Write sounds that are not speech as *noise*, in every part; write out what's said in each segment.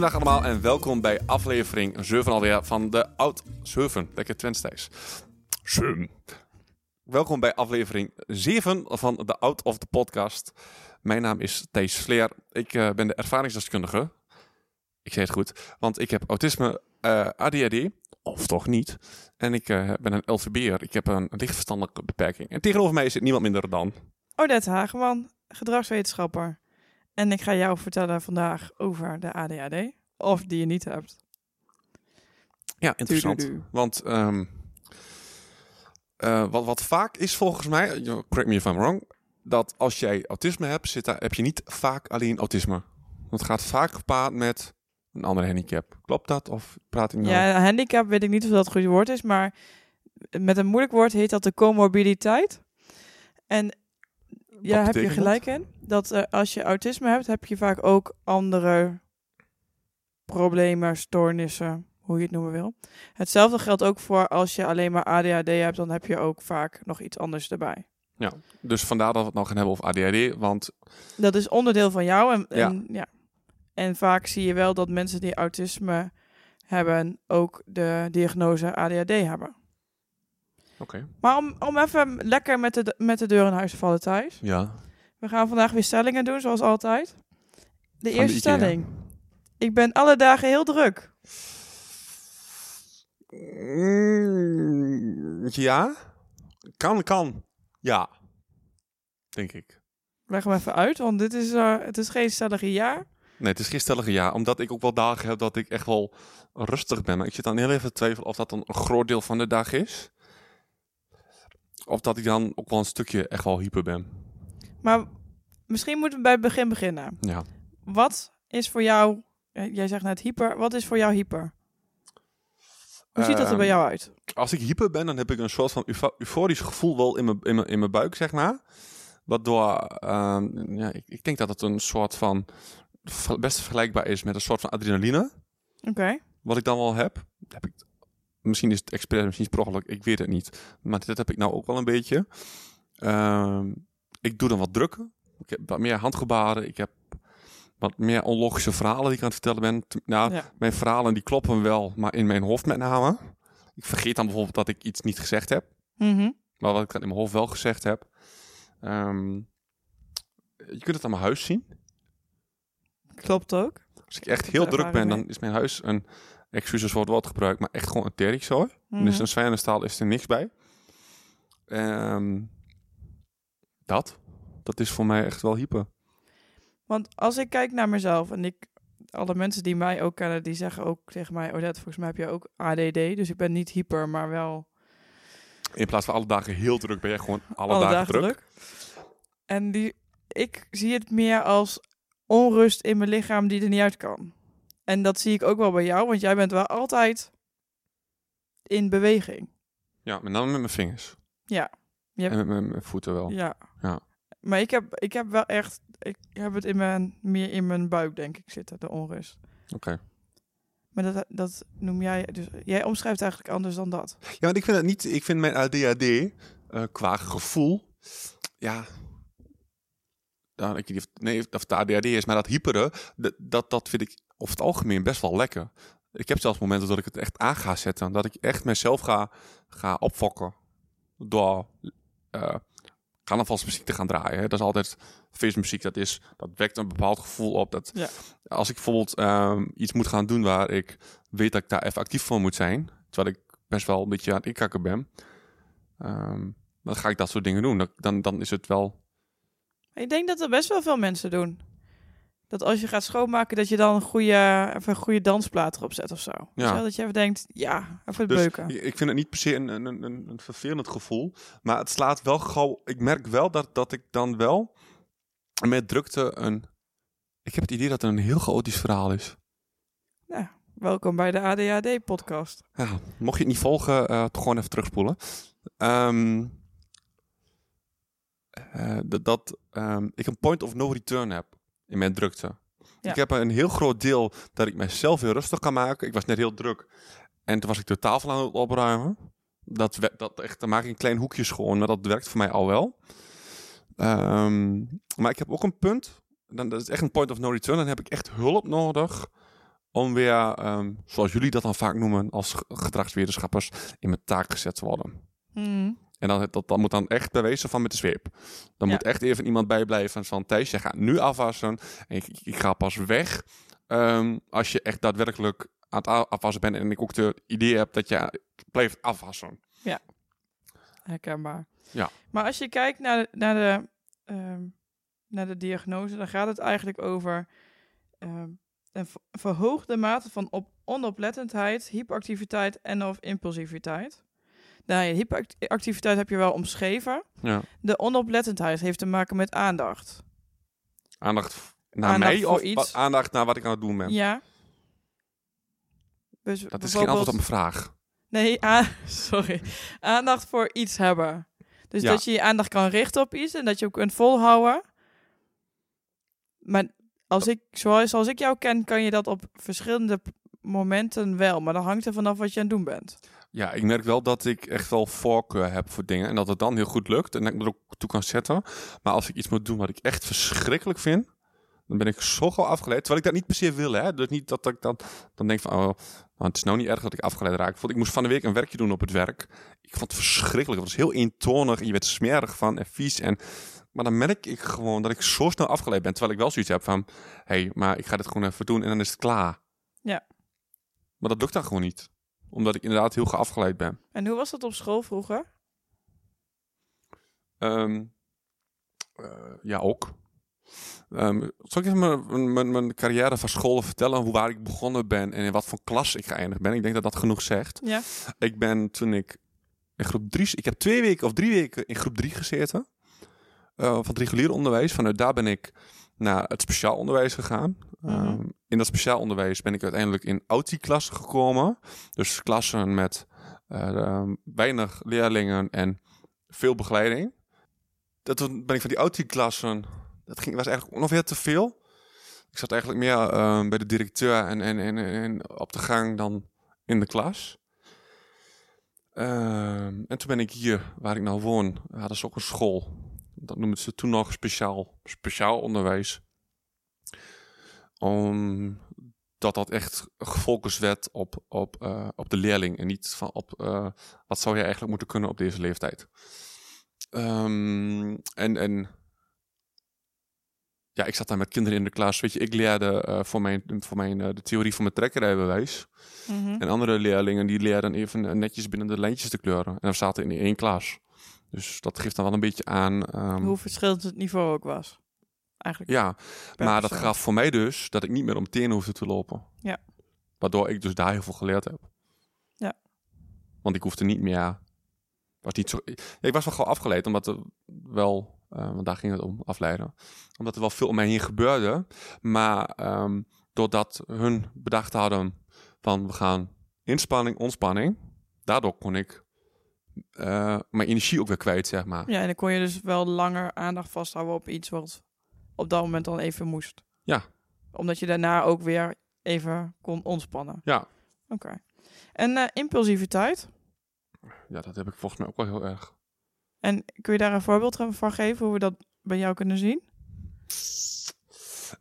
Goedendag allemaal en welkom bij aflevering 7 alweer van de Oud 7. Lekker Twents Thijs. 7. Welkom bij aflevering 7 van de Out of the Podcast. Mijn naam is Thijs Vleer. Ik eh, ben de ervaringsdeskundige. Ik zei het goed, want ik heb autisme, eh, ADHD, of toch niet. En ik eh, ben een LVB'er. Ik heb een lichtverstandelijke beperking. En tegenover mij zit niemand minder dan... Odette Hageman, gedragswetenschapper. En ik ga jou vertellen vandaag over de ADHD. Of die je niet hebt. Ja, interessant. Want ehm, eh, wat, wat vaak is volgens mij, correct me if I'm wrong, dat als jij autisme hebt, zit daar, heb je niet vaak alleen autisme. Het gaat vaak gepaard met een andere handicap. Klopt dat? Of praat ik nou? Ja, handicap weet ik niet of dat het goede woord is, maar met een moeilijk woord heet dat de comorbiditeit. En ja, heb je gelijk in. Dat eh, als je autisme hebt, heb je vaak ook andere problemen, stoornissen, hoe je het noemen wil. Hetzelfde geldt ook voor als je alleen maar ADHD hebt, dan heb je ook vaak nog iets anders erbij. Ja, dus vandaar dat we het nog gaan hebben over ADHD. Want Dat is onderdeel van jou. En, Ja. en, ja. en vaak zie je wel dat mensen die autisme hebben ook de diagnose ADHD hebben. Oké. Maar om, om even lekker met de, met de deur in huis te vallen thuis. Ja. We gaan vandaag weer stellingen doen, zoals altijd. De eerste stelling. Ik ben alle dagen heel druk. Mm, ja. Kan, kan. Ja. Denk ik. Leg hem even uit, want dit is, eh, het is geen stellige ja. Nee, het is geen stellige ja. Omdat ik ook wel dagen heb dat ik echt wel rustig ben. Maar ik zit dan heel even te twijfelen of dat dan een groot deel van de dag is. Of dat ik dan ook wel een stukje echt wel hyper ben. Maar misschien moeten we bij het begin beginnen. Ja. Wat is voor jou, jij zegt net hyper, wat is voor jou hyper? Hoe ziet dat er bij Ehm, jou uit? Als ik hyper ben, dan heb ik een soort van eufo- euforisch gevoel wel in mijn, in mijn, in mijn buik, zeg maar. Waardoor, ehm, ja, ik, ik denk dat het een soort van, best vergelijkbaar is met een soort van adrenaline. Oké. Wat ik dan wel heb. heb ik, misschien is het expres, misschien is het per ongeluk, ik weet het niet. Maar dit heb ik nou ook wel een beetje. Ehm, ik doe dan wat drukken. Ik heb wat meer handgebaren. Ik heb wat meer onlogische verhalen die ik aan het vertellen ben. Nou, Ja. mijn verhalen die kloppen wel, maar in mijn hoofd met name. Ik vergeet dan bijvoorbeeld dat ik iets niet gezegd heb. Mhm. Maar wat ik dan in mijn hoofd wel gezegd heb. Ehm, je kunt het aan mijn huis zien. Klopt ook. Als ik echt heel druk ben, dan is mijn huis een... Excuses voor het woord gebruik, maar echt gewoon een terrikzooi. Mhm. Dus een zwijnenstaal is er niks bij. Ehm, dat. Dat is voor mij echt wel hyper. Want als ik kijk naar mezelf en ik, alle mensen die mij ook kennen, die zeggen ook tegen mij, Odette, volgens mij heb je ook ADD. Dus ik ben niet hyper, maar wel In plaats van alle dagen heel druk, ben je gewoon alle, alle, dagen, druk. En die, ik zie het meer als onrust in mijn lichaam die er niet uit kan. En dat zie ik ook wel bij jou, want jij bent wel altijd in beweging. Ja, met name met mijn vingers. Ja. Hebt- En met mijn, mijn voeten wel. Ja. Ja. Maar ik heb, ik heb wel echt, ik heb het in mijn, meer in mijn buik, denk ik, zitten, de onrust. Oké. Maar dat, dat noem jij, dus jij omschrijft eigenlijk anders dan dat. Ja, want ik vind het niet... Ik vind mijn ADHD eh, qua gevoel... Ja... Nou, ik niet nee, of het ADHD is, maar dat hyperen, dat, dat, dat vind ik over het algemeen best wel lekker. Ik heb zelfs momenten dat ik het echt aan ga zetten. Dat ik echt mezelf ga, ga opfokken. Door eh carnavalsmuziek te gaan draaien. Hè. Dat is altijd feestmuziek. Dat, is, dat wekt een bepaald gevoel op. Dat Ja. Als ik bijvoorbeeld ehm, iets moet gaan doen waar ik weet dat ik daar even actief voor moet zijn. Terwijl ik best wel een beetje aan het inkakken ben. ehm, dan ga ik dat soort dingen doen. Dan, dan, dan is het wel... Ik denk dat er best wel veel mensen doen. Dat als je gaat schoonmaken, dat je dan een goede, even een goede dansplaat erop zet of zo. Wel? Dat je even denkt, ja, even Dus beuken. ik vind het niet per se een, een, een, een vervelend gevoel. Maar het slaat wel gauw... Ik merk wel dat, dat ik dan wel met drukte een... Ik heb het idee dat het een heel chaotisch verhaal is. Ja, Welkom bij de ADHD-podcast. Ja, mocht je het niet volgen, toch gewoon even terugspoelen. Ehm, eh, dat dat ehm, ik een point of no return heb in mijn drukte. Ja. Ik heb een heel groot deel dat ik mezelf heel rustig kan maken. Ik was net heel druk en toen was ik de tafel aan het opruimen. Dat, dat echt, dan maak ik een klein hoekje schoon, maar dat werkt voor mij al wel. Ehm, maar ik heb ook een punt, dan, dat is echt een point of no return. Dan heb ik echt hulp nodig om weer, ehm, zoals jullie dat dan vaak noemen, als ge- gedragswetenschappers, in mijn taak gezet te worden. Hmm. En dan, dat, dat moet dan echt bewezen van met de zweep. Dan Ja. moet echt even iemand bijblijven van Thijs, je gaat nu afwassen. En ik, ik ga pas weg ehm, als je echt daadwerkelijk aan het afwassen bent. En ik ook het idee heb dat je blijft afwassen. Herkenbaar. Ja. Maar als je kijkt naar de, naar de, ehm, naar de diagnose, dan gaat het eigenlijk over ehm, een ver- verhoogde mate van op onoplettendheid, hyperactiviteit en of impulsiviteit. Nou, ja, hyperactiviteit heb je wel omschreven. Ja. De onoplettendheid heeft te maken met aandacht. Aandacht naar Aandacht mij of iets. aandacht naar wat ik aan het doen ben? Ja. Dus Dat is geen antwoord op mijn vraag. Nee, *laughs* sorry. Aandacht voor iets hebben. Dus Ja. dat je je aandacht kan richten op iets en dat je ook kunt volhouden. Maar als ik, zoals, zoals ik jou ken, kan je dat op verschillende momenten wel. Maar dan hangt er vanaf wat je aan het doen bent. Ja, ik merk wel dat ik echt wel voorkeur heb voor dingen. En dat het dan heel goed lukt. En dat ik me er ook toe kan zetten. Maar als ik iets moet doen wat ik echt verschrikkelijk vind. Dan ben ik zo gauw afgeleid. Terwijl ik dat niet per se wil. Hè? Dus niet dat ik dan, dan denk van... Oh, het is nou niet erg dat ik afgeleid raak. Ik moest van de week een werkje doen op het werk. Ik vond het verschrikkelijk. Het was heel eentonig. En je werd smerig van en vies. En, maar dan merk ik gewoon dat ik zo snel afgeleid ben. Terwijl ik wel zoiets heb van... Hé, hey, maar ik ga dit gewoon even doen en dan is het klaar. Ja. Maar dat lukt dan gewoon niet. Omdat ik inderdaad heel gauw afgeleid ben. En hoe was dat op school vroeger? Ehm, eh, ja, ook. Ehm, zal ik even mijn, mijn, mijn carrière van school vertellen? Hoe waar ik begonnen ben en in wat voor klas ik geëindigd ben? Ik denk dat dat genoeg zegt. Ja. Ik ben toen ik in groep drie... Ik heb twee weken of drie weken in groep drie gezeten. eh, van het reguliere onderwijs. Vanuit daar ben ik naar het speciaal onderwijs gegaan. Mhm. Ehm, in dat speciaal onderwijs ben ik uiteindelijk in auti-klassen gekomen. Dus klassen met eh, ehm, weinig leerlingen en veel begeleiding. Dat ben ik van die auti-klassen, dat ging, was eigenlijk ongeveer te veel. Ik zat eigenlijk meer ehm, bij de directeur en, en, en, en op de gang dan in de klas. En toen ben ik hier, waar ik nou woon, hadden ze ook een school. Dat noemden ze toen nog speciaal, speciaal onderwijs. Omdat dat echt gefocust werd op, op, eh, op de leerling en niet van op eh, wat zou je eigenlijk moeten kunnen op deze leeftijd. Ehm, en, en ja, ik zat daar met kinderen in de klas. Weet je, ik leerde eh, voor mijn, voor mijn, de theorie van mijn trekkerrijbewijs. Mhm. En andere leerlingen die leerden even netjes binnen de lijntjes te kleuren. En we zaten in één klas. Dus dat geeft dan wel een beetje aan. ehm, Hoe verschillend het niveau ook was. Eigenlijk. ja, maar dat gaf voor mij dus dat ik niet meer om tenen hoefde te lopen. Ja. Waardoor ik dus daar heel veel geleerd heb. Ja. Want ik hoefde niet meer. Was niet zo, ik was wel gewoon afgeleid, omdat er wel, eh, want daar ging het om, afleiden. Omdat er wel veel om mij heen gebeurde. Maar ehm, doordat hun bedacht hadden van we gaan inspanning, ontspanning. Daardoor kon ik eh, mijn energie ook weer kwijt, zeg maar. Ja, en dan kon je dus wel langer aandacht vasthouden op iets wat op dat moment dan even moest. Ja. Omdat je daarna ook weer even kon ontspannen. Ja. Oké. En eh, impulsiviteit. Ja, dat heb ik volgens mij ook wel heel erg. En kun je daar een voorbeeld van geven hoe we dat bij jou kunnen zien?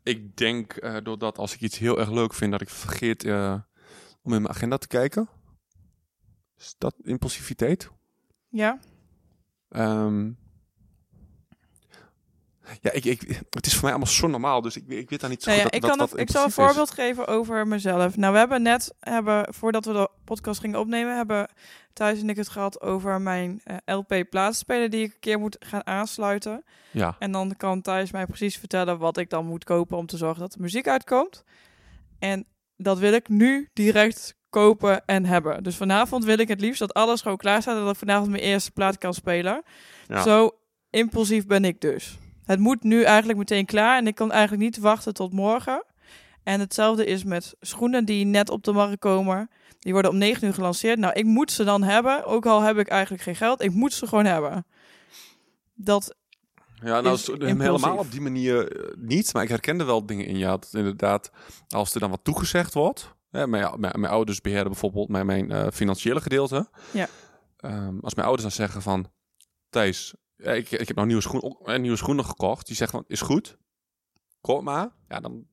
Ik denk eh, doordat als ik iets heel erg leuk vind, dat ik vergeet eh, om in mijn agenda te kijken. Is dat impulsiviteit? Ja. Ehm, ja, ik, ik, het is voor mij allemaal zo normaal, dus ik, ik weet daar niet zo Nou goed ja, dat, ik, kan dat, ik zal een is. voorbeeld geven over mezelf. Nou, we hebben net, hebben, voordat we de podcast gingen opnemen, hebben Thijs en ik het gehad over mijn eh, LP plaatsspelen die ik een keer moet gaan aansluiten. Ja, En dan kan Thijs mij precies vertellen wat ik dan moet kopen om te zorgen dat de muziek uitkomt. En dat wil ik nu direct kopen en hebben. Dus vanavond wil ik het liefst dat alles gewoon klaar staat en dat ik vanavond mijn eerste plaat kan spelen. ja. Zo impulsief ben ik dus. Het moet nu eigenlijk meteen klaar en ik kan eigenlijk niet wachten tot morgen. En hetzelfde is met schoenen die net op de markt komen. Die worden om 9 uur gelanceerd. Nou, ik moet ze dan hebben, ook al heb ik eigenlijk geen geld. Ik moet ze gewoon hebben. Dat, Ja, nou, is helemaal op die manier eh, niet. Maar ik herkende wel dingen in. Ja, dat inderdaad, als er dan wat toegezegd wordt. Hè, mijn, mijn, mijn ouders beheren bijvoorbeeld mijn, mijn eh, financiële gedeelte. Ja. Ehm, als mijn ouders dan zeggen van... Thijs, eh, ik, ik heb nou nieuwe, schoen, een nieuwe schoenen gekocht. Die zeggen van, is goed. Koop maar. Ja, dan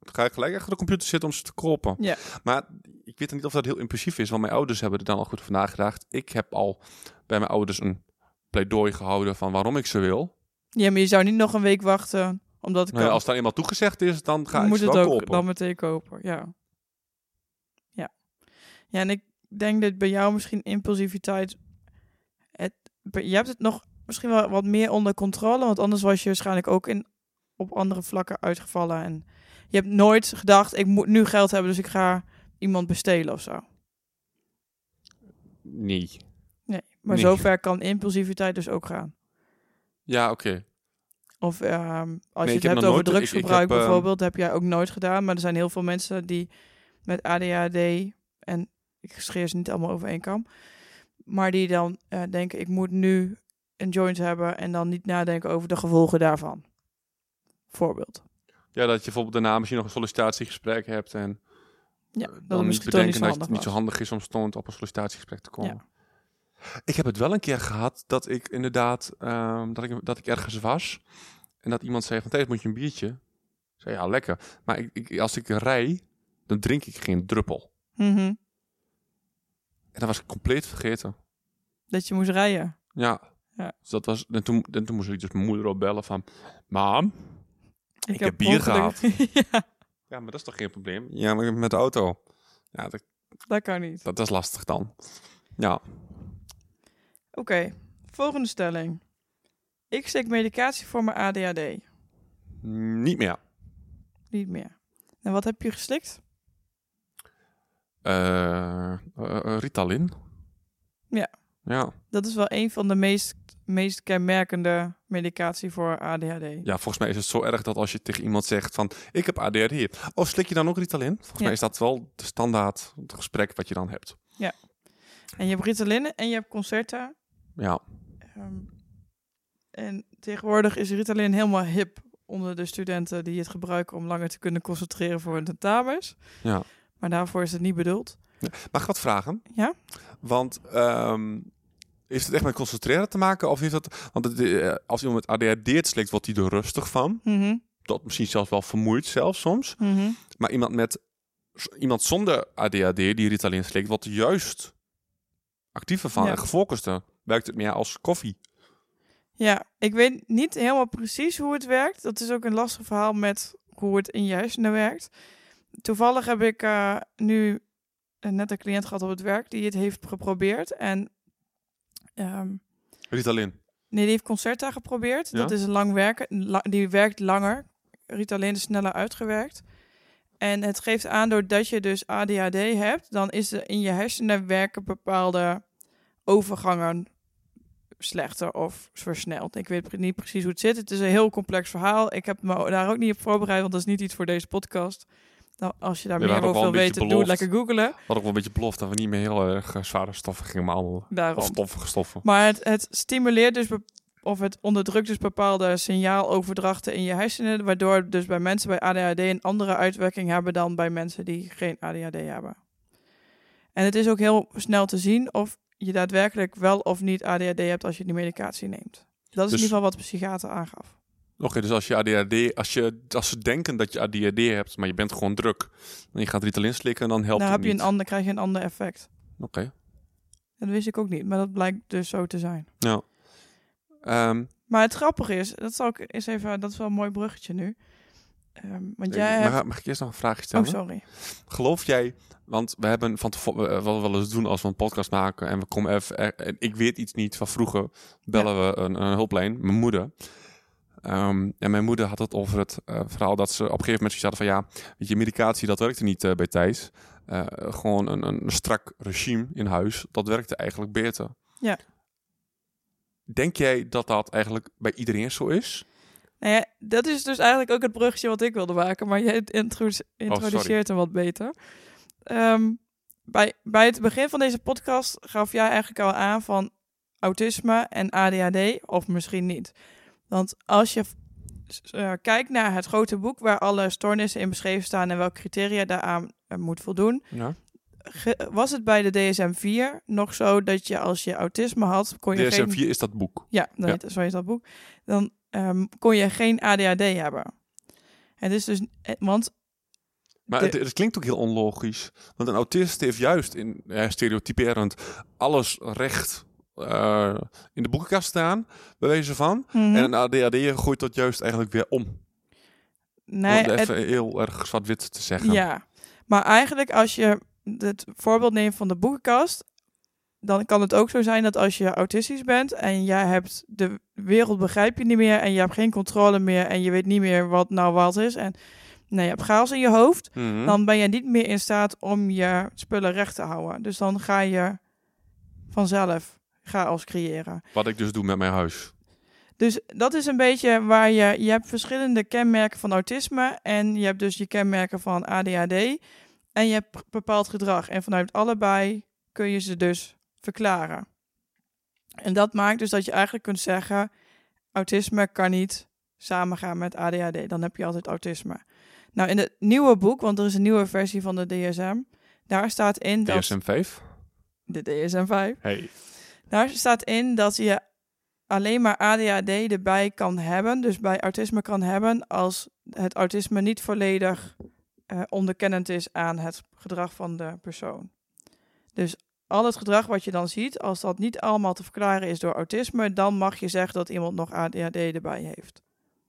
ga ik gelijk achter de computer zitten om ze te kopen. Ja. Maar ik weet niet of dat heel impulsief is. Want mijn ouders hebben er dan al goed over nagedacht. Ik heb al bij mijn ouders een pleidooi gehouden van waarom ik ze wil. ja, maar je zou niet nog een week wachten, omdat ik Nou als dan eenmaal toegezegd is, dan ga ik het wel ook kopen. dan meteen kopen. Ja. Ja. Ja, en ik denk dat bij jou misschien impulsiviteit. Het, je hebt het nog misschien wel wat meer onder controle, want anders was je waarschijnlijk ook in, op andere vlakken uitgevallen. En je hebt nooit gedacht, ik moet nu geld hebben, dus ik ga iemand bestelen of zo. Nee. Nee, maar Nee. zover kan impulsiviteit dus ook gaan. Ja, oké. Of ehm, als Nee, je het heb hebt over nooit- ik- ik drugsgebruik heb, ehm, bijvoorbeeld, heb jij ook nooit gedaan. Maar er zijn heel veel mensen die met ADHD, en ik scheer ze niet allemaal over één kam, maar die dan eh, denken, ik moet nu een joint hebben en dan niet nadenken over de gevolgen daarvan. Voorbeeld. Ja, dat je bijvoorbeeld daarna misschien nog een sollicitatiegesprek hebt en Ja, eh, dan is niet bedenken zo dat handig het niet zo handig is om stond op een sollicitatiegesprek te komen. Ik heb het wel een keer gehad dat ik inderdaad, ehm, dat, ik, dat ik ergens was en dat iemand zei van, Thijs, moet je een biertje? Ik zei, ja, lekker. Maar ik, ik, als ik rij, dan drink ik geen druppel. Mhm. En dat was ik compleet vergeten. Dat je moest rijden. Ja. Ja. Dus dat was, en, toen, en toen moest ik dus mijn moeder opbellen van, mam, Ik heb bier ongeluk- *laughs* ja, Ja, maar dat is toch geen probleem? Ja, maar met de auto. Ja, dat, dat kan niet. dat is lastig dan. Ja. Oké, volgende stelling. Ik slik medicatie voor mijn ADHD. Niet meer. Niet meer. En wat heb je geslikt? Eh, Ritalin. Ja. Ja. Dat is wel een van de meest, meest kenmerkende medicatie voor ADHD. ja, volgens mij is het zo erg dat als je tegen iemand zegt van... Ik heb ADHD. Oh, slik je dan ook Ritalin? Volgens Ja. mij is dat wel de standaard het gesprek wat je dan hebt. En je hebt Ritalin en je hebt Concerta. Ja. Ehm, en tegenwoordig is Ritalin helemaal hip onder de studenten die het gebruiken om langer te kunnen concentreren voor hun tentamens. Ja. Maar daarvoor is het niet bedoeld. Mag ik wat vragen? Ja? Want ehm heeft het echt met concentreren te maken? Of heeft dat... Want het, eh, als iemand met ADHD het slikt, wordt hij er rustig van. Mhm, Dat misschien zelfs wel vermoeid zelfs soms. mhm. Maar iemand met iemand zonder ADHD die Ritalin slikt, wordt er juist actiever van Ja. en gefocuster. Werkt het meer als koffie? Ja, ik weet niet helemaal precies hoe het werkt. Dat is ook een lastig verhaal met hoe het in je hersenen werkt. Toevallig heb ik eh, nu eh, net een cliënt gehad op het werk die het heeft geprobeerd. En ehm, Ritalin. nee, die heeft Concerta geprobeerd. Ja? Dat is een lang werken. la- die werkt langer. Ritalin is sneller uitgewerkt. En het geeft aan, doordat je dus ADHD hebt, dan is er in je hersenen werken bepaalde overgangen slechter of versneld. Ik weet niet precies hoe het zit. Het is een heel complex verhaal. Ik heb me daar ook niet op voorbereid, want dat is niet iets voor deze podcast. Nou, als je daar meer over wil weten, doe het lekker googlen. Had ook wel een beetje beloofd dat we niet meer heel erg eh, zware stoffen gingen behandelen. Daarom. Stoffige stoffen. Maar het, het stimuleert dus, of het onderdrukt dus bepaalde signaaloverdrachten in je hersenen, waardoor dus bij mensen bij ADHD een andere uitwerking hebben dan bij mensen die geen ADHD hebben. En het is ook heel snel te zien of je daadwerkelijk wel of niet ADHD hebt als je die medicatie neemt. Dat is Dus- in ieder geval wat de psychiater aangaf. Oké, dus als je ADHD, als, je, als ze denken dat je ADHD hebt, maar je bent gewoon druk, en je gaat Ritalin slikken, dan helpt Dan heb je niet. een ander, krijg je een ander effect. Oké, Dat wist ik ook niet, maar dat blijkt dus zo te zijn. ja. Ehm, Maar het grappige is, dat zal ik eens even, dat is wel een mooi bruggetje nu. Ehm, want jij mag, hebt... mag ik eerst nog een vraagje Oh, stellen? sorry. Geloof jij, want we hebben van tevoren wel wel eens doen als we een podcast maken en we komen even, en ik weet iets niet van vroeger, bellen we een, een hulplijn, mijn moeder. Ehm, en mijn moeder had het over het eh, verhaal dat ze op een gegeven moment hadden van ja, weet je, medicatie dat werkte niet eh, bij Thijs. Eh, gewoon een, een strak regime in huis, dat werkte eigenlijk beter. Ja. Denk jij dat dat eigenlijk bij iedereen zo is? Nou ja, dat is dus eigenlijk ook het bruggetje wat ik wilde maken, maar jij intro Oh, introduceert hem wat beter. Ehm, bij, bij het begin van deze podcast gaf jij eigenlijk al aan van autisme en ADHD, of misschien niet. Want als je uh, kijkt naar het grote boek waar alle stoornissen in beschreven staan en welke criteria daaraan uh, moet voldoen, Ja. was het bij de DSM-4 nog zo dat je als je autisme had, kon je geen... DSM-4 is dat boek. Ja, dan Ja. heet- zo heet dat boek. Dan ehm, kon je geen ADHD hebben. Het is dus, eh, want Maar het klinkt ook heel onlogisch. Want een autist heeft juist, in, ja, stereotyperend, alles recht eh, in de boekenkast staan, bij wijze van. Mhm. En een ADHD gooit dat juist eigenlijk weer om. nee, om het- even heel erg zwart-wit te zeggen. ja. Maar eigenlijk als je het voorbeeld neemt van de boekenkast, dan kan het ook zo zijn dat als je autistisch bent en jij hebt de wereld begrijp je niet meer en je hebt geen controle meer en je weet niet meer wat nou wat is en nee, je hebt chaos in je hoofd, Mhm. dan ben je niet meer in staat om je spullen recht te houden. Dus dan ga je vanzelf chaos creëren. Wat ik dus doe met mijn huis. Dus dat is een beetje waar je... Je hebt verschillende kenmerken van autisme... en je hebt dus je kenmerken van ADHD... en je hebt bepaald gedrag. En vanuit allebei kun je ze dus verklaren. En dat maakt dus dat je eigenlijk kunt zeggen... autisme kan niet samengaan met ADHD. Dan heb je altijd autisme. Nou, in het nieuwe boek, want er is een nieuwe versie van de DSM... daar staat in dat... DSM-5. De DSM-5. Hey. Daar staat in dat je alleen maar ADHD erbij kan hebben, dus bij autisme kan hebben, als het autisme niet volledig eh, onderkennend is aan het gedrag van de persoon. Dus al het gedrag wat je dan ziet, als dat niet allemaal te verklaren is door autisme, dan mag je zeggen dat iemand nog ADHD erbij heeft.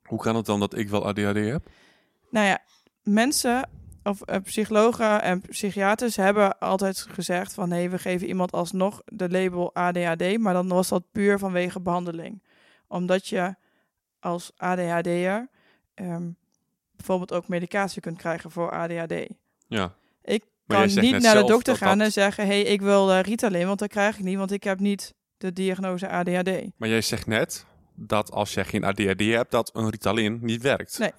Hoe kan het dan dat ik wel ADHD heb? Nou ja, mensen of eh, psychologen en psychiaters hebben altijd gezegd van nee, we geven iemand alsnog de label ADHD, maar dan was dat puur vanwege behandeling. Omdat je als ADHD'er ehm, bijvoorbeeld ook medicatie kunt krijgen voor ADHD. Ja. Ik kan niet naar de dokter gaan dat- en zeggen, hey, ik wil eh, Ritalin, want dat krijg ik niet, want ik heb niet de diagnose ADHD. Maar jij zegt net dat als jij geen ADHD hebt, dat een Ritalin niet werkt. Nee.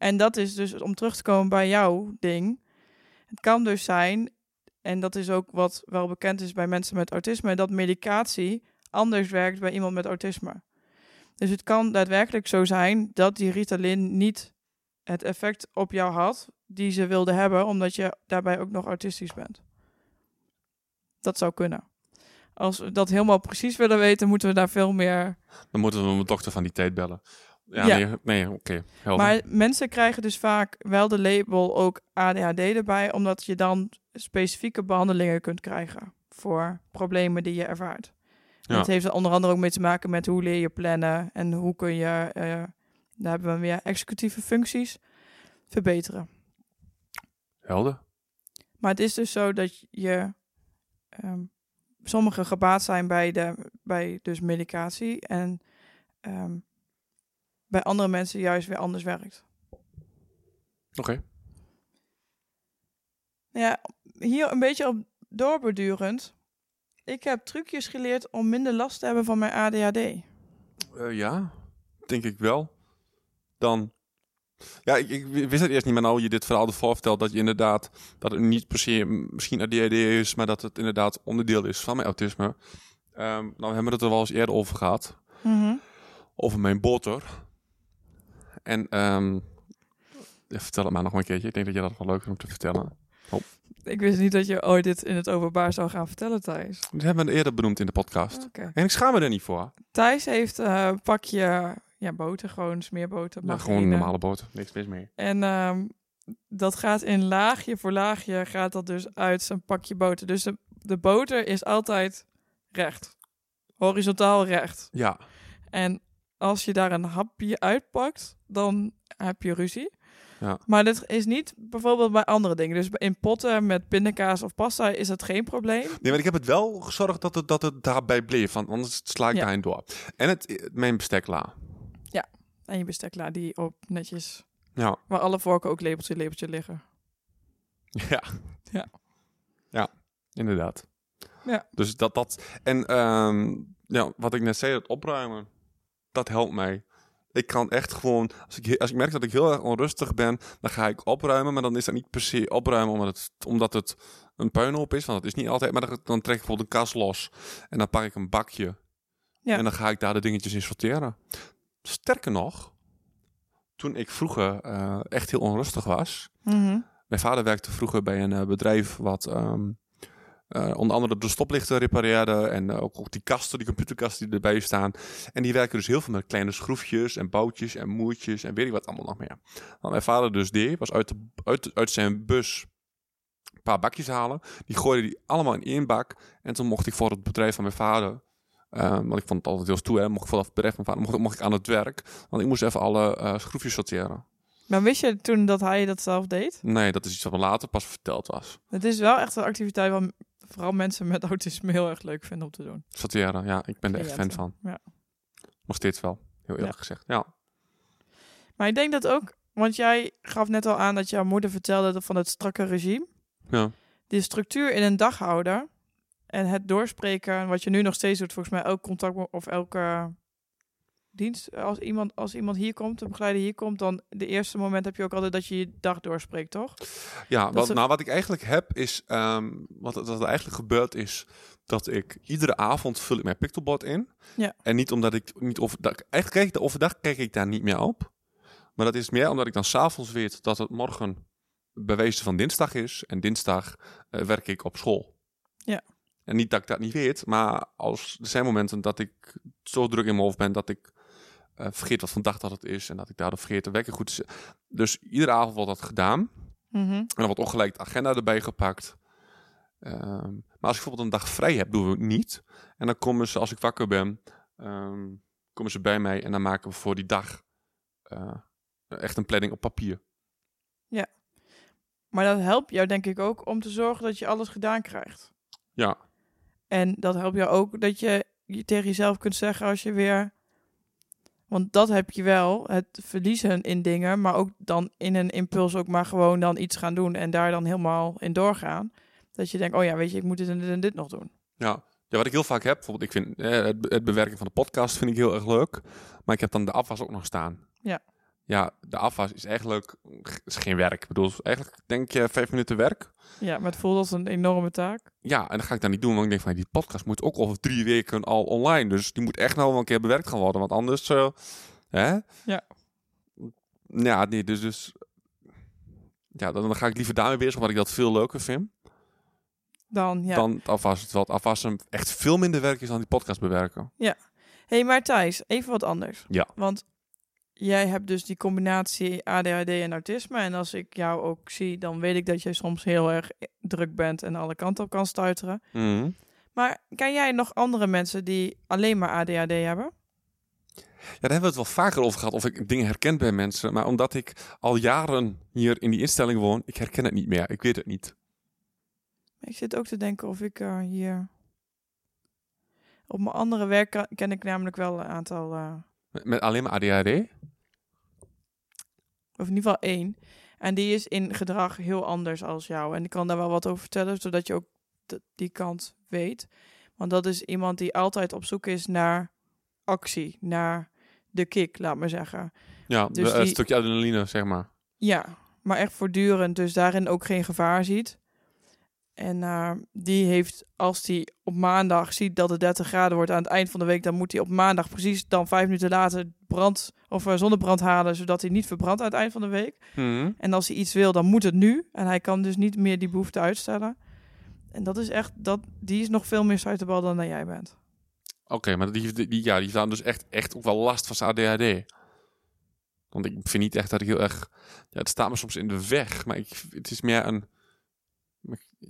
En dat is dus om terug te komen bij jouw ding. Het kan dus zijn, en dat is ook wat wel bekend is bij mensen met autisme, dat medicatie anders werkt bij iemand met autisme. Dus het kan daadwerkelijk zo zijn dat die Ritalin niet het effect op jou had die ze wilde hebben, omdat je daarbij ook nog autistisch bent. Dat zou kunnen. Als we dat helemaal precies willen weten, moeten we daar veel meer Dan moeten we mijn dokter van die tijd bellen. Ja, Ja. nee, nee oké. Maar mensen krijgen dus vaak wel de label ook ADHD erbij, omdat je dan specifieke behandelingen kunt krijgen voor problemen die je ervaart. Ja. Het heeft er onder andere ook mee te maken met hoe leer je plannen en hoe kun je, eh, daar hebben we meer executieve functies, verbeteren. Helder. Maar het is dus zo dat je ehm sommigen gebaat zijn bij, de, bij dus medicatie en ehm, bij andere mensen juist weer anders werkt. Oké. Ja, hier een beetje op doorbordurend. Ik heb trucjes geleerd om minder last te hebben van mijn ADHD. Eh, ja, denk ik wel. Dan. Ja, ik, ik wist het eerst niet, maar nou je dit verhaal ervoor vertelt, dat je inderdaad, dat het niet per se mm, misschien ADHD is, maar dat het inderdaad onderdeel is van mijn autisme. Ehm, nou, we hebben het er wel eens eerder over gehad, over mijn boter. En, ehm, vertel het maar nog maar een keertje. Ik denk dat je dat wel leuk vindt om te vertellen. Ik wist niet dat je ooit dit in het openbaar zou gaan vertellen, Thijs. Dat hebben we eerder benoemd in de podcast. Oké. En ik schaam me er niet voor. Thijs heeft eh, een pakje ja, boter, gewoon smeerboter, Ja, margarine. gewoon normale boter, niks mis mee. En ehm, dat gaat in laagje voor laagje, gaat dat dus uit zijn pakje boter. Dus de, de boter is altijd recht. Horizontaal recht. Ja, En als je daar een hapje uitpakt, dan heb je ruzie. Ja. Maar dit is niet bijvoorbeeld bij andere dingen. Dus in potten met pindakaas of pasta is dat geen probleem. Nee, maar ik heb het wel gezorgd dat het, dat het daarbij bleef. Want anders sla ik Ja. daarin door. En het, mijn bestekla. En je bestekla die op netjes, Ja. waar alle vorken ook lepeltje, lepeltje liggen. Ja. Ja. Ja, inderdaad. Ja. Dus dat, dat... En ehm, ja, wat ik net zei, het opruimen. Dat helpt mij. Ik kan echt gewoon, als ik, als ik merk dat ik heel erg onrustig ben, dan ga ik opruimen. Maar dan is dat niet per se opruimen omdat het, omdat het een puinhoop is. Want dat is niet altijd. Maar dan, dan trek ik bijvoorbeeld een kast los. En dan pak ik een bakje. Ja. En dan ga ik daar de dingetjes in sorteren. Sterker nog, toen ik vroeger eh, echt heel onrustig was. Mhm. Mijn vader werkte vroeger bij een eh, bedrijf wat ehm, eh, onder andere de stoplichten repareerde. En eh, ook, die kasten, die computerkasten die erbij staan. En die werken dus heel veel met kleine schroefjes en boutjes en moertjes en weet ik wat allemaal nog meer. Wat mijn vader dus deed, was uit, de, uit, uit zijn bus een paar bakjes halen. Die gooide die allemaal in één bak. En toen mocht ik voor het bedrijf van mijn vader... ehm, want ik vond het altijd heel stoer. Mocht ik voor het bedrijf van mijn vader, mocht, mocht ik aan het werk. Want ik moest even alle eh, schroefjes sorteren. Maar wist je toen dat hij dat zelf deed? Nee, dat is iets wat me later pas verteld was. Het is wel echt een activiteit wat vooral mensen met autisme heel erg leuk vinden om te doen. Sorteren, ja. Ik ben er echt fan van. Ja. Nog steeds wel, heel eerlijk Ja. gezegd. Ja. Maar ik denk dat ook, want jij gaf net al aan dat jouw moeder vertelde dat van het strakke regime. ja. De structuur in een daghouder en het doorspreken, wat je nu nog steeds doet, volgens mij elk contact of elke dienst. Als iemand, als iemand hier komt, de begeleider hier komt, dan de eerste moment heb je ook altijd dat je je dag doorspreekt, toch? Ja, wat, ze- nou wat ik eigenlijk heb is, ehm, wat, wat er eigenlijk gebeurt is dat ik iedere avond vul ik mijn Pictorbord in. Ja. En niet omdat ik niet overdag, eigenlijk kijk ik de overdag kijk ik daar niet meer op. Maar dat is meer omdat ik dan s'avonds weet dat het morgen wijze van dinsdag is. En dinsdag eh, werk ik op school. Ja. En niet dat ik dat niet weet, maar als, er zijn momenten dat ik zo druk in mijn hoofd ben dat ik eh, vergeet wat van dag dat het is. En dat ik daardoor vergeet te wekken goed. Dus iedere avond wordt dat gedaan. Mhm. En dan wordt ook gelijk de agenda erbij gepakt. Ehm, maar als ik bijvoorbeeld een dag vrij heb, doen we het niet. En dan komen ze, als ik wakker ben, ehm, komen ze bij mij en dan maken we voor die dag eh, echt een planning op papier. Maar dat helpt jou denk ik ook om te zorgen dat je alles gedaan krijgt. Ja, En dat helpt jou ook dat je, je tegen jezelf kunt zeggen als je weer. Want dat heb je wel, het verliezen in dingen, maar ook dan in een impuls ook maar gewoon dan iets gaan doen en daar dan helemaal in doorgaan. Dat je denkt, oh ja, weet je, ik moet dit en dit en dit nog doen. ja. Ja, wat ik heel vaak heb, bijvoorbeeld, ik vind eh, het, het bewerken van de podcast vind ik heel erg leuk. Maar ik heb dan de afwas ook nog staan. Ja. Ja, de afwas is eigenlijk is geen werk. Ik bedoel, eigenlijk denk je vijf minuten werk. Ja, maar het voelt als een enorme taak. Ja, en dat ga ik dan niet doen, want ik denk van die podcast moet ook over drie weken al online. Dus die moet echt nou wel een keer bewerkt gaan worden, want anders, eh, hè? Ja. Ja, nee, dus, dus ja, dan, dan ga ik liever daarmee bezig, omdat ik dat veel leuker vind. Dan, ja. Dan het afwassen, terwijl het afwassen echt veel minder werk is dan die podcast bewerken. hey, maar Thijs, even wat anders. Ja. Want jij hebt dus die combinatie ADHD en autisme. En als ik jou ook zie, dan weet ik dat jij soms heel erg druk bent en alle kanten op kan stuiteren. Mhm. Maar ken jij nog andere mensen die alleen maar ADHD hebben? Ja, daar hebben we het wel vaker over gehad, of ik dingen herken bij mensen. Maar omdat ik al jaren hier in die instelling woon, ik herken het niet meer. Ik weet het niet. Ik zit ook te denken of ik eh, hier... Op mijn andere werk ken ik namelijk wel een aantal... eh, Met, met alleen maar ADHD? Of in ieder geval één. En die is in gedrag heel anders als jou. En ik kan daar wel wat over vertellen, zodat je ook die kant weet. Want dat is iemand die altijd op zoek is naar actie, naar de kick, laat maar zeggen. Ja, Dus een die- stukje adrenaline, zeg maar. Ja, maar echt voortdurend, dus daarin ook geen gevaar ziet. En eh, die heeft, als die op maandag ziet dat het 30 graden wordt aan het eind van de week, dan moet hij op maandag precies dan vijf minuten later brand of eh, zonnebrand halen, zodat hij niet verbrandt aan het eind van de week. Mhm. En als hij iets wil, dan moet het nu. En hij kan dus niet meer die behoefte uitstellen. En dat is echt, dat, die is nog veel meer stuiterbal dan dat jij bent. Oké, maar die, die, die- ja, die staan dus echt, echt ook wel last van zijn ADHD. Want ik vind niet echt dat ik heel erg... Ja, het staat me soms in de weg, maar ik, het is meer een...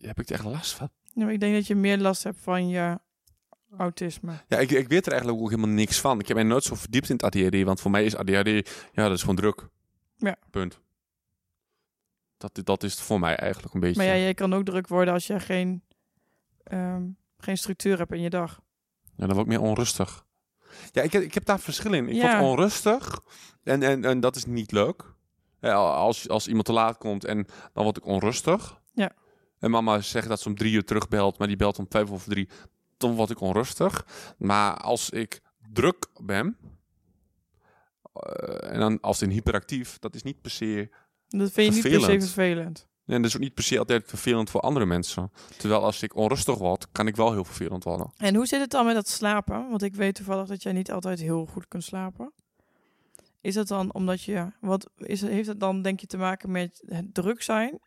Heb ik er echt last van? Ja, maar ik denk dat je meer last hebt van je autisme. Ja, ik, ik weet er eigenlijk ook helemaal niks van. Ik heb mij nooit zo verdiept in het ADHD, want voor mij is ADHD... Ja, dat is gewoon druk. Ja. Punt. Dat, dat is het voor mij eigenlijk een beetje... Maar ja, jij kan ook druk worden als je geen, ehm, geen structuur hebt in je dag. Ja, dan word ik meer onrustig. Ja, ik, heb- ik heb daar verschil in. Ik Ja. word onrustig en, en, en dat is niet leuk. Ja, als, als iemand te laat komt en dan word ik onrustig. Ja. En mama zegt dat ze om drie uur terugbelt, maar die belt om vijf over drie. Dan word ik onrustig. Maar als ik druk ben, Eh, en dan als in hyperactief, dat is niet per se... Dat vind je niet per se Vervelend. vervelend. En dat is ook niet per se altijd vervelend voor andere mensen. Terwijl als ik onrustig word, kan ik wel heel vervelend worden. En hoe zit het dan met dat slapen? Want ik weet toevallig dat jij niet altijd heel goed kunt slapen. Is dat dan omdat je... Wat is, heeft het dan denk je te maken met het druk zijn?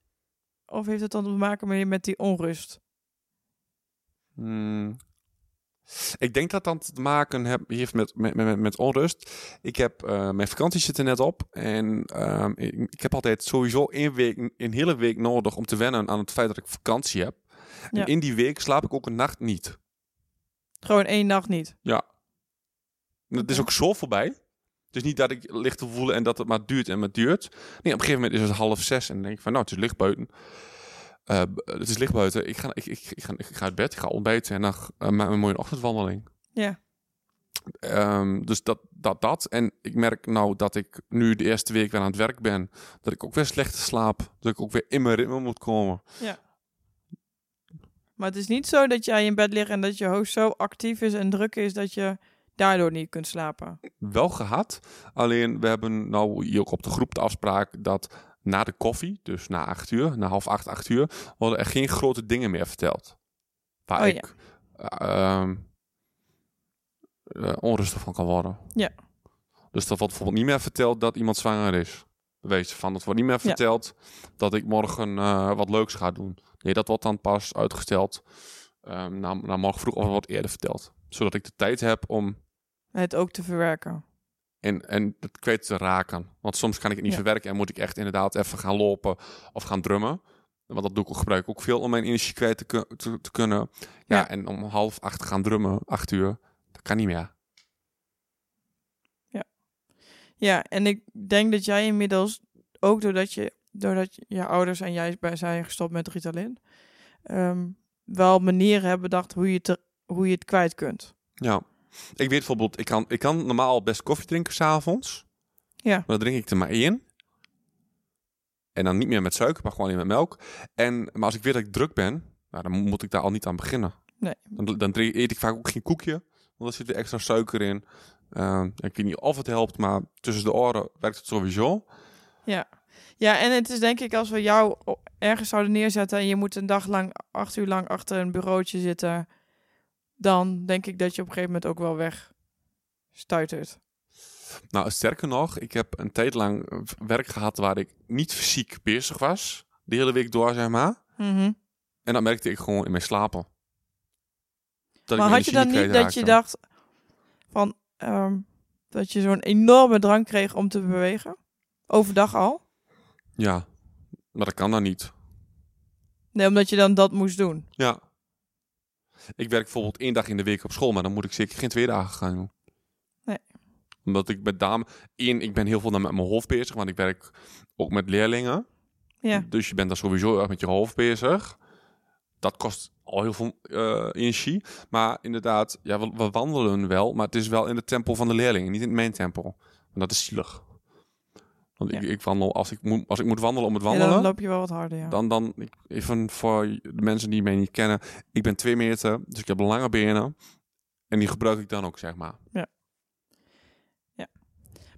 Of heeft het dan te maken met, die onrust? Hmm. Ik denk dat dat te maken heb- heeft met, met, met, met onrust. Ik heb eh, mijn vakantie zit er net op. En ehm, ik, ik heb altijd sowieso één week, een hele week nodig om te wennen aan het feit dat ik vakantie heb. Ja. En in die week slaap ik ook een nacht niet. Gewoon één nacht niet. Ja. Het is ook zo voorbij. Is niet dat ik licht te voelen en dat het maar duurt en maar duurt. Nee, op een gegeven moment is het half zes en dan denk ik van, nou, het is licht buiten. Eh, het is licht buiten. Ik ga, ik, ik, ik, ga, ik ga uit bed, ik ga ontbijten en dan uh, maak een mooie ochtendwandeling. Ja. Ehm, dus dat, dat, dat. En ik merk nou dat ik nu de eerste week weer aan het werk ben, dat ik ook weer slecht slaap. Dat ik ook weer in mijn ritme moet komen. Maar het is niet zo dat jij in bed ligt en dat je hoofd zo actief is en druk is dat je daardoor niet kunt slapen. wel gehad. Alleen we hebben nou hier ook op de groep de afspraak dat na de koffie, dus na acht uur, na half acht, acht uur, worden er geen grote dingen meer verteld. Waar Oh ik eh, ehm, eh, onrustig van kan worden. Ja. Dus dat wordt bijvoorbeeld niet meer verteld dat iemand zwanger is. Wees van, het wordt niet meer Ja. verteld dat ik morgen eh, wat leuks ga doen. Nee, dat wordt dan pas uitgesteld ehm naar, naar morgen vroeg of wat eerder verteld. Zodat ik de tijd heb om Het ook te verwerken. en, en het kwijt te raken. Want soms kan ik het niet Ja. verwerken en moet ik echt inderdaad even gaan lopen of gaan drummen. Want dat doe ik ook, gebruik ik ook veel om mijn energie kwijt te, kun- te, te kunnen. Ja, Ja. en om half acht te gaan drummen, acht uur, dat kan niet meer. Ja, en ik denk dat jij inmiddels, ook doordat je, doordat je, je ouders en jij bij zijn gestopt met Ritalin, ehm, wel manieren hebben bedacht hoe je, het, er- hoe je het kwijt kunt. Ja. Ik weet bijvoorbeeld, ik kan, ik kan normaal best koffie drinken s'avonds. Ja. Maar dan drink ik er maar één. En dan niet meer met suiker, maar gewoon alleen met melk. En, maar als ik weet dat ik druk ben, nou, dan moet ik daar al niet aan beginnen. Nee. Dan, dan drink, eet ik vaak ook geen koekje, want er zit weer extra suiker in. Ehm, ik weet niet of het helpt, maar tussen de oren werkt het sowieso. Ja. ja, en het is denk ik als we jou ergens zouden neerzetten en je moet een dag lang, acht uur lang achter een bureautje zitten, dan denk ik dat je op een gegeven moment ook wel weg stuitert. Nou, sterker nog, ik heb een tijd lang werk gehad waar ik niet fysiek bezig was. De hele week door, zeg maar. Mhm. En dat merkte ik gewoon in mijn slapen. Dat Maar had je dan niet dat je dacht van ehm, dat je zo'n enorme drang kreeg om te bewegen? Overdag al? Ja, maar dat kan dan niet. Nee, omdat je dan dat moest doen. Ja. Ik werk bijvoorbeeld één dag in de week op school, maar dan moet ik zeker geen twee dagen gaan doen. Nee. Omdat ik met dame... Eén, ik ben heel veel dan met mijn hoofd bezig, want ik werk ook met leerlingen. Ja. Dus je bent dan sowieso erg met je hoofd bezig. Dat kost al heel veel eh, energie. Maar inderdaad, ja, we, we wandelen wel, maar het is wel in het tempo van de leerlingen, niet in mijn tempo. En dat is zielig. Want ik, Ja. ik wandel, als ik, moet, als ik moet wandelen om het Ja, wandelen, dan loop je wel wat harder, ja. dan, dan ik, even voor de mensen die mij niet kennen. Ik ben twee meter, dus ik heb lange benen. En die gebruik ik dan ook, zeg maar.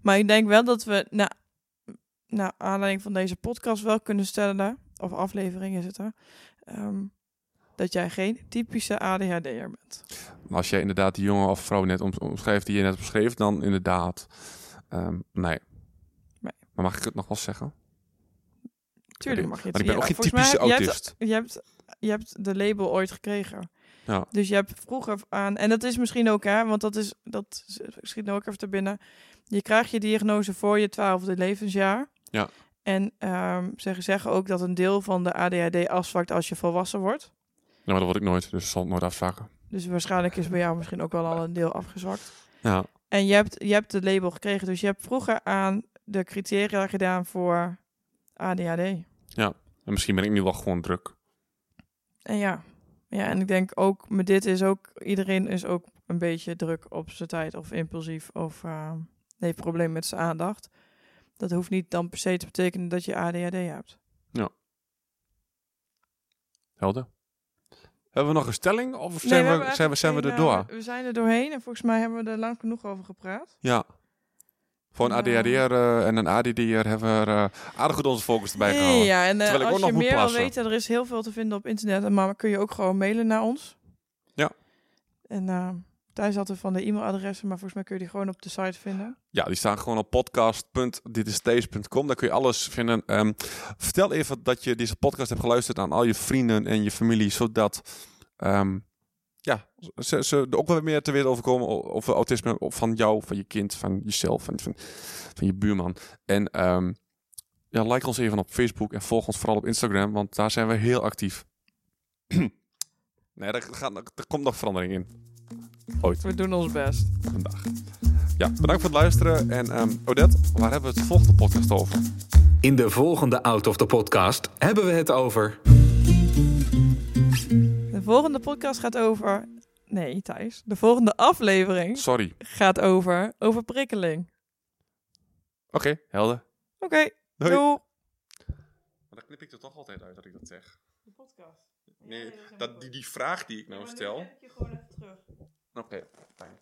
Maar ik denk wel dat we na, naar aanleiding van deze podcast wel kunnen stellen, of aflevering is het hè, ehm, dat jij geen typische ADHD'er bent. Maar als jij inderdaad die jongen of vrouw net om, omschrijft die je net beschreef, dan inderdaad. ehm, nee. Maar mag ik het nog wel zeggen? Tuurlijk mag je het Maar ik ben ook geen mij typische je autist. hebt, je, hebt, je hebt de label ooit gekregen. Ja. Dus je hebt vroeger aan, en dat is misschien ook, hè, want dat, is, dat schiet nou ook even te binnen. Je krijgt je diagnose voor je twaalfde levensjaar. Ja. En ehm ze zeggen ook dat een deel van de ADHD afzwakt als je volwassen wordt. Ja, maar dat word ik nooit, dus dat zal het nooit afzakken. Dus waarschijnlijk is bij jou misschien ook wel al een deel afgezwakt. Ja. En je hebt, je hebt de label gekregen, dus je hebt vroeger aan de criteria gedaan voor ADHD. En misschien ben ik nu wel gewoon druk. En ja, ja, en ik denk ook met dit is ook, iedereen is ook een beetje druk op zijn tijd of impulsief of uh, heeft probleem met zijn aandacht. Dat hoeft niet dan per se te betekenen dat je ADHD hebt. Helder. Hebben we nog een stelling of Nee, zijn, we, hebben zijn, we, zijn we er door? eh, we zijn er doorheen en volgens mij hebben we er lang genoeg over gepraat. Ja. Voor een. ADHD'er eh, en een ADD'er hebben we er eh, aardig goed onze focus erbij gehouden. Ja, en eh, Terwijl ik ook als je meer wil weten, er is heel veel te vinden op internet. En maar kun je ook gewoon mailen naar ons. Ja. En Thijs had er van de e-mailadressen, maar volgens mij kun je die gewoon op de site vinden. Ja, die staan gewoon op podcast.ditisthees.com. Daar kun je alles vinden. Ehm, vertel even dat je deze podcast hebt geluisterd aan al je vrienden en je familie, zodat ehm, ja, ze, ze er ook wel meer te weten over komen o- over autisme of van jou, van je kind, van jezelf, van, van, van je buurman. En ehm, ja, like ons even op Facebook en volg ons vooral op Instagram, want daar zijn we heel actief. *clears throat* nee, daar, gaat, er komt nog verandering in. Ooit We doen ons best. vandaag. Ja, bedankt voor het luisteren. En ehm, Odette, waar hebben we het volgende podcast over? In de volgende Out of the Podcast hebben we het over... De volgende podcast gaat over... Nee, Thijs. De volgende aflevering Sorry. gaat over overprikkeling. Oké, helder. Oké, Doei. doei. Maar dan knip ik er toch altijd uit dat ik dat zeg. De podcast. Nee, dat, die, die vraag die ik nou stel. je gewoon even terug. Oké, fijn.